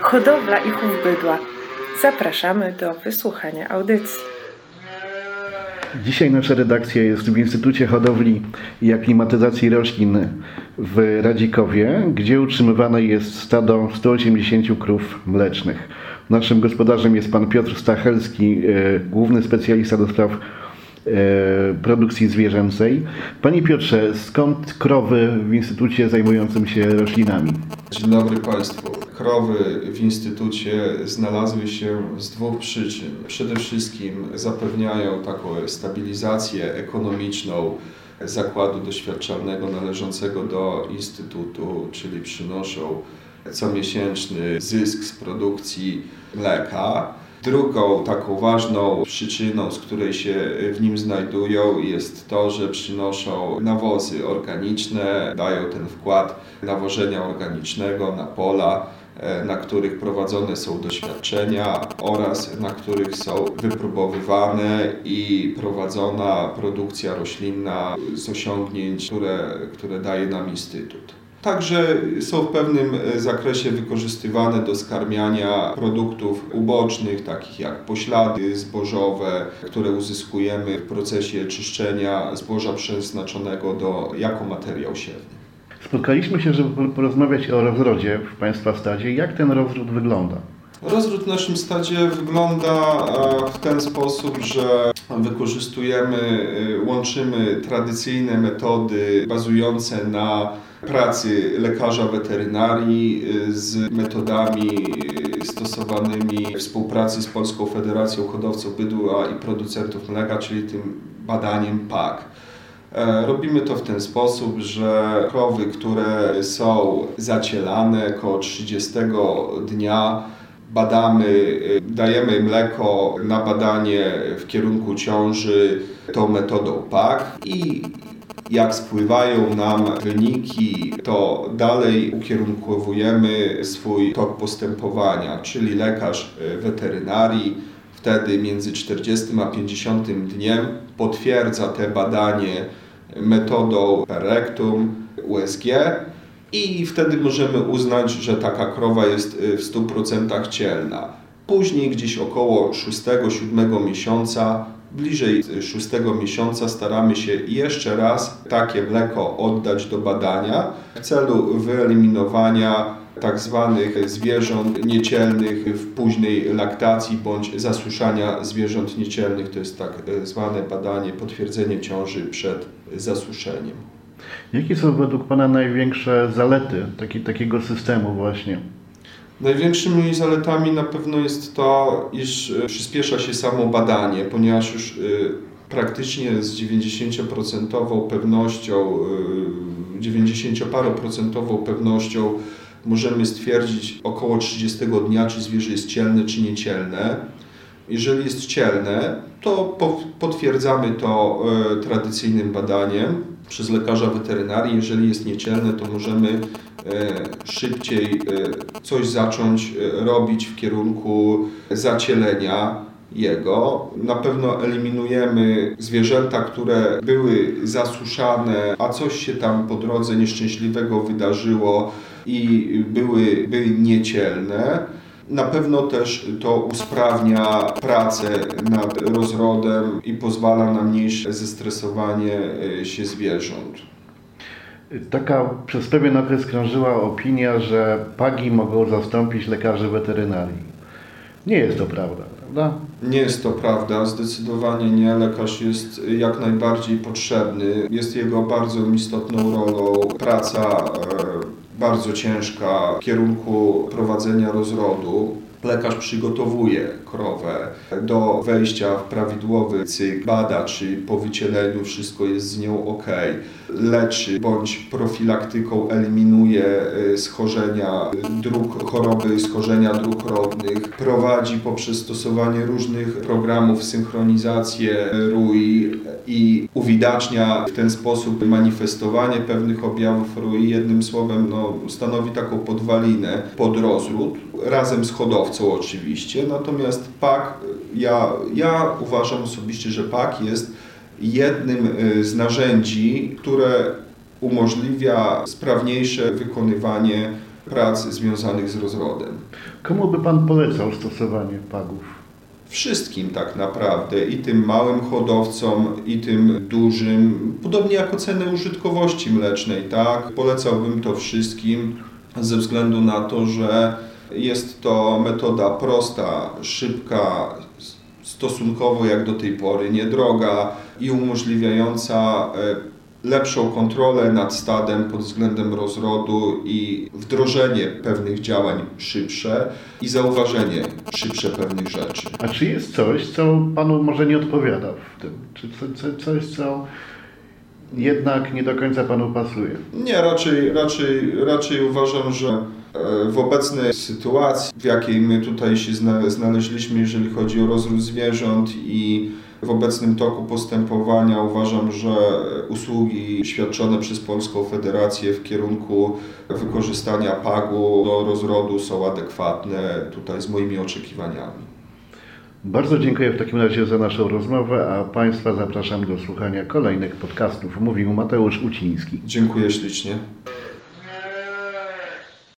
hodowla i chów bydła. Zapraszamy do wysłuchania audycji. Dzisiaj nasza redakcja jest w Instytucie Hodowli i Aklimatyzacji Roślin w Radzikowie, gdzie utrzymywane jest stado 180 krów mlecznych. Naszym gospodarzem jest pan Piotr Stachelski, e, główny specjalista do spraw produkcji zwierzęcej. Panie Piotrze, skąd krowy w Instytucie zajmującym się roślinami? Dzień dobry Państwu. Krowy w Instytucie znalazły się z dwóch przyczyn. Przede wszystkim zapewniają taką stabilizację ekonomiczną zakładu doświadczalnego należącego do Instytutu, czyli przynoszą comiesięczny zysk z produkcji mleka. Drugą taką ważną przyczyną, z której się w nim znajdują, jest to, że przynoszą nawozy organiczne, dają ten wkład nawożenia organicznego na pola, e, na których prowadzone są doświadczenia oraz na których są wypróbowywane i prowadzona produkcja roślinna z osiągnięć, które, które daje nam Instytut. Także są w pewnym e, zakresie wykorzystywane do skarmiania produktów ubocznych, takich jak poślady zbożowe, które uzyskujemy w procesie czyszczenia zboża przeznaczonego do, jako materiał siewny. Spotkaliśmy się, żeby porozmawiać o rozrodzie w Państwa stadzie. Jak ten rozród wygląda? Rozród w naszym stadzie wygląda e, w ten sposób, że wykorzystujemy, e, łączymy tradycyjne metody bazujące na pracy lekarza weterynarii y, z metodami y, stosowanymi w współpracy z Polską Federacją Hodowców Bydła i Producentów Mleka, czyli tym badaniem PAK. E, robimy to w ten sposób, że krowy, które są zacielane około 30 dnia, badamy, y, dajemy mleko na badanie w kierunku ciąży tą metodą PAK i jak spływają nam wyniki, to dalej ukierunkowujemy swój tok postępowania, czyli lekarz e, weterynarii wtedy między 40 a 50 dniem potwierdza te badanie metodą perektum, USG i wtedy możemy uznać, że taka krowa jest e, w 100% cielna. Później gdzieś około 6-7 miesiąca bliżej szóstego miesiąca staramy się jeszcze raz takie mleko oddać do badania w celu wyeliminowania tak zwanych zwierząt niecielnych w późnej laktacji bądź zasuszania zwierząt niecielnych. To jest tak zwane badanie, potwierdzenie ciąży przed zasuszeniem. Jakie są według Pana największe zalety taki, takiego systemu właśnie? Największymi zaletami na pewno jest to, iż e, przyspiesza się samo badanie, ponieważ już e, praktycznie z 90% pewnością, 90-paroprocentową e, pewnością możemy stwierdzić około 30 dnia, czy zwierzę jest cielne, czy niecielne. Jeżeli jest cielne, to potwierdzamy to tradycyjnym badaniem przez lekarza weterynarii. Jeżeli jest niecielne, to możemy e, szybciej e, coś zacząć e, robić w kierunku zacielenia jego. Na pewno eliminujemy zwierzęta, które były zasuszane, a coś się tam po drodze nieszczęśliwego wydarzyło i były, były niecielne. Na pewno też to usprawnia pracę nad rozrodem i pozwala na mniejsze zestresowanie e, się zwierząt. Taka przez pewien okres krążyła opinia, że pagi mogą zastąpić lekarzy weterynarii. Nie jest to prawda, prawda? Nie jest to prawda, zdecydowanie nie. Lekarz jest jak najbardziej potrzebny. Jest jego bardzo istotną rolą praca e, bardzo ciężka w kierunku prowadzenia rozrodu. Lekarz przygotowuje krowę do wejścia w prawidłowy cykl, bada czy po wycieleniu wszystko jest z nią ok, leczy bądź profilaktyką eliminuje y, schorzenia dróg, choroby schorzenia dróg rodnych, prowadzi poprzez stosowanie różnych programów synchronizację RUI i uwidacznia w ten sposób manifestowanie pewnych objawów RUI. Jednym słowem no, stanowi taką podwalinę pod rozród, razem z hodowcą oczywiście, natomiast PAK, ja, ja uważam osobiście, że PAK jest jednym y, z narzędzi, które umożliwia sprawniejsze wykonywanie prac związanych z rozrodem. Komu by Pan polecał stosowanie pagów? Wszystkim tak naprawdę, i tym małym hodowcom, i tym dużym, podobnie jak ocenę użytkowości mlecznej, tak? Polecałbym to wszystkim ze względu na to, że jest to metoda prosta, szybka, stosunkowo jak do tej pory, niedroga i umożliwiająca e, lepszą kontrolę nad stadem pod względem rozrodu i wdrożenie pewnych działań szybsze i zauważenie szybsze pewnych rzeczy. A czy jest coś, co Panu może nie odpowiada w tym? Czy co, co, coś, co jednak nie do końca Panu pasuje? Nie, raczej, raczej, raczej uważam, że e, w obecnej sytuacji, w jakiej my tutaj się zna- znaleźliśmy, jeżeli chodzi o rozród zwierząt i w obecnym toku postępowania uważam, że usługi świadczone przez Polską Federację w kierunku wykorzystania pagu do rozrodu są adekwatne tutaj z moimi oczekiwaniami. Bardzo dziękuję w takim razie za naszą rozmowę, a Państwa zapraszam do słuchania kolejnych podcastów. Mówił Mateusz Uciński. Dziękuję ślicznie.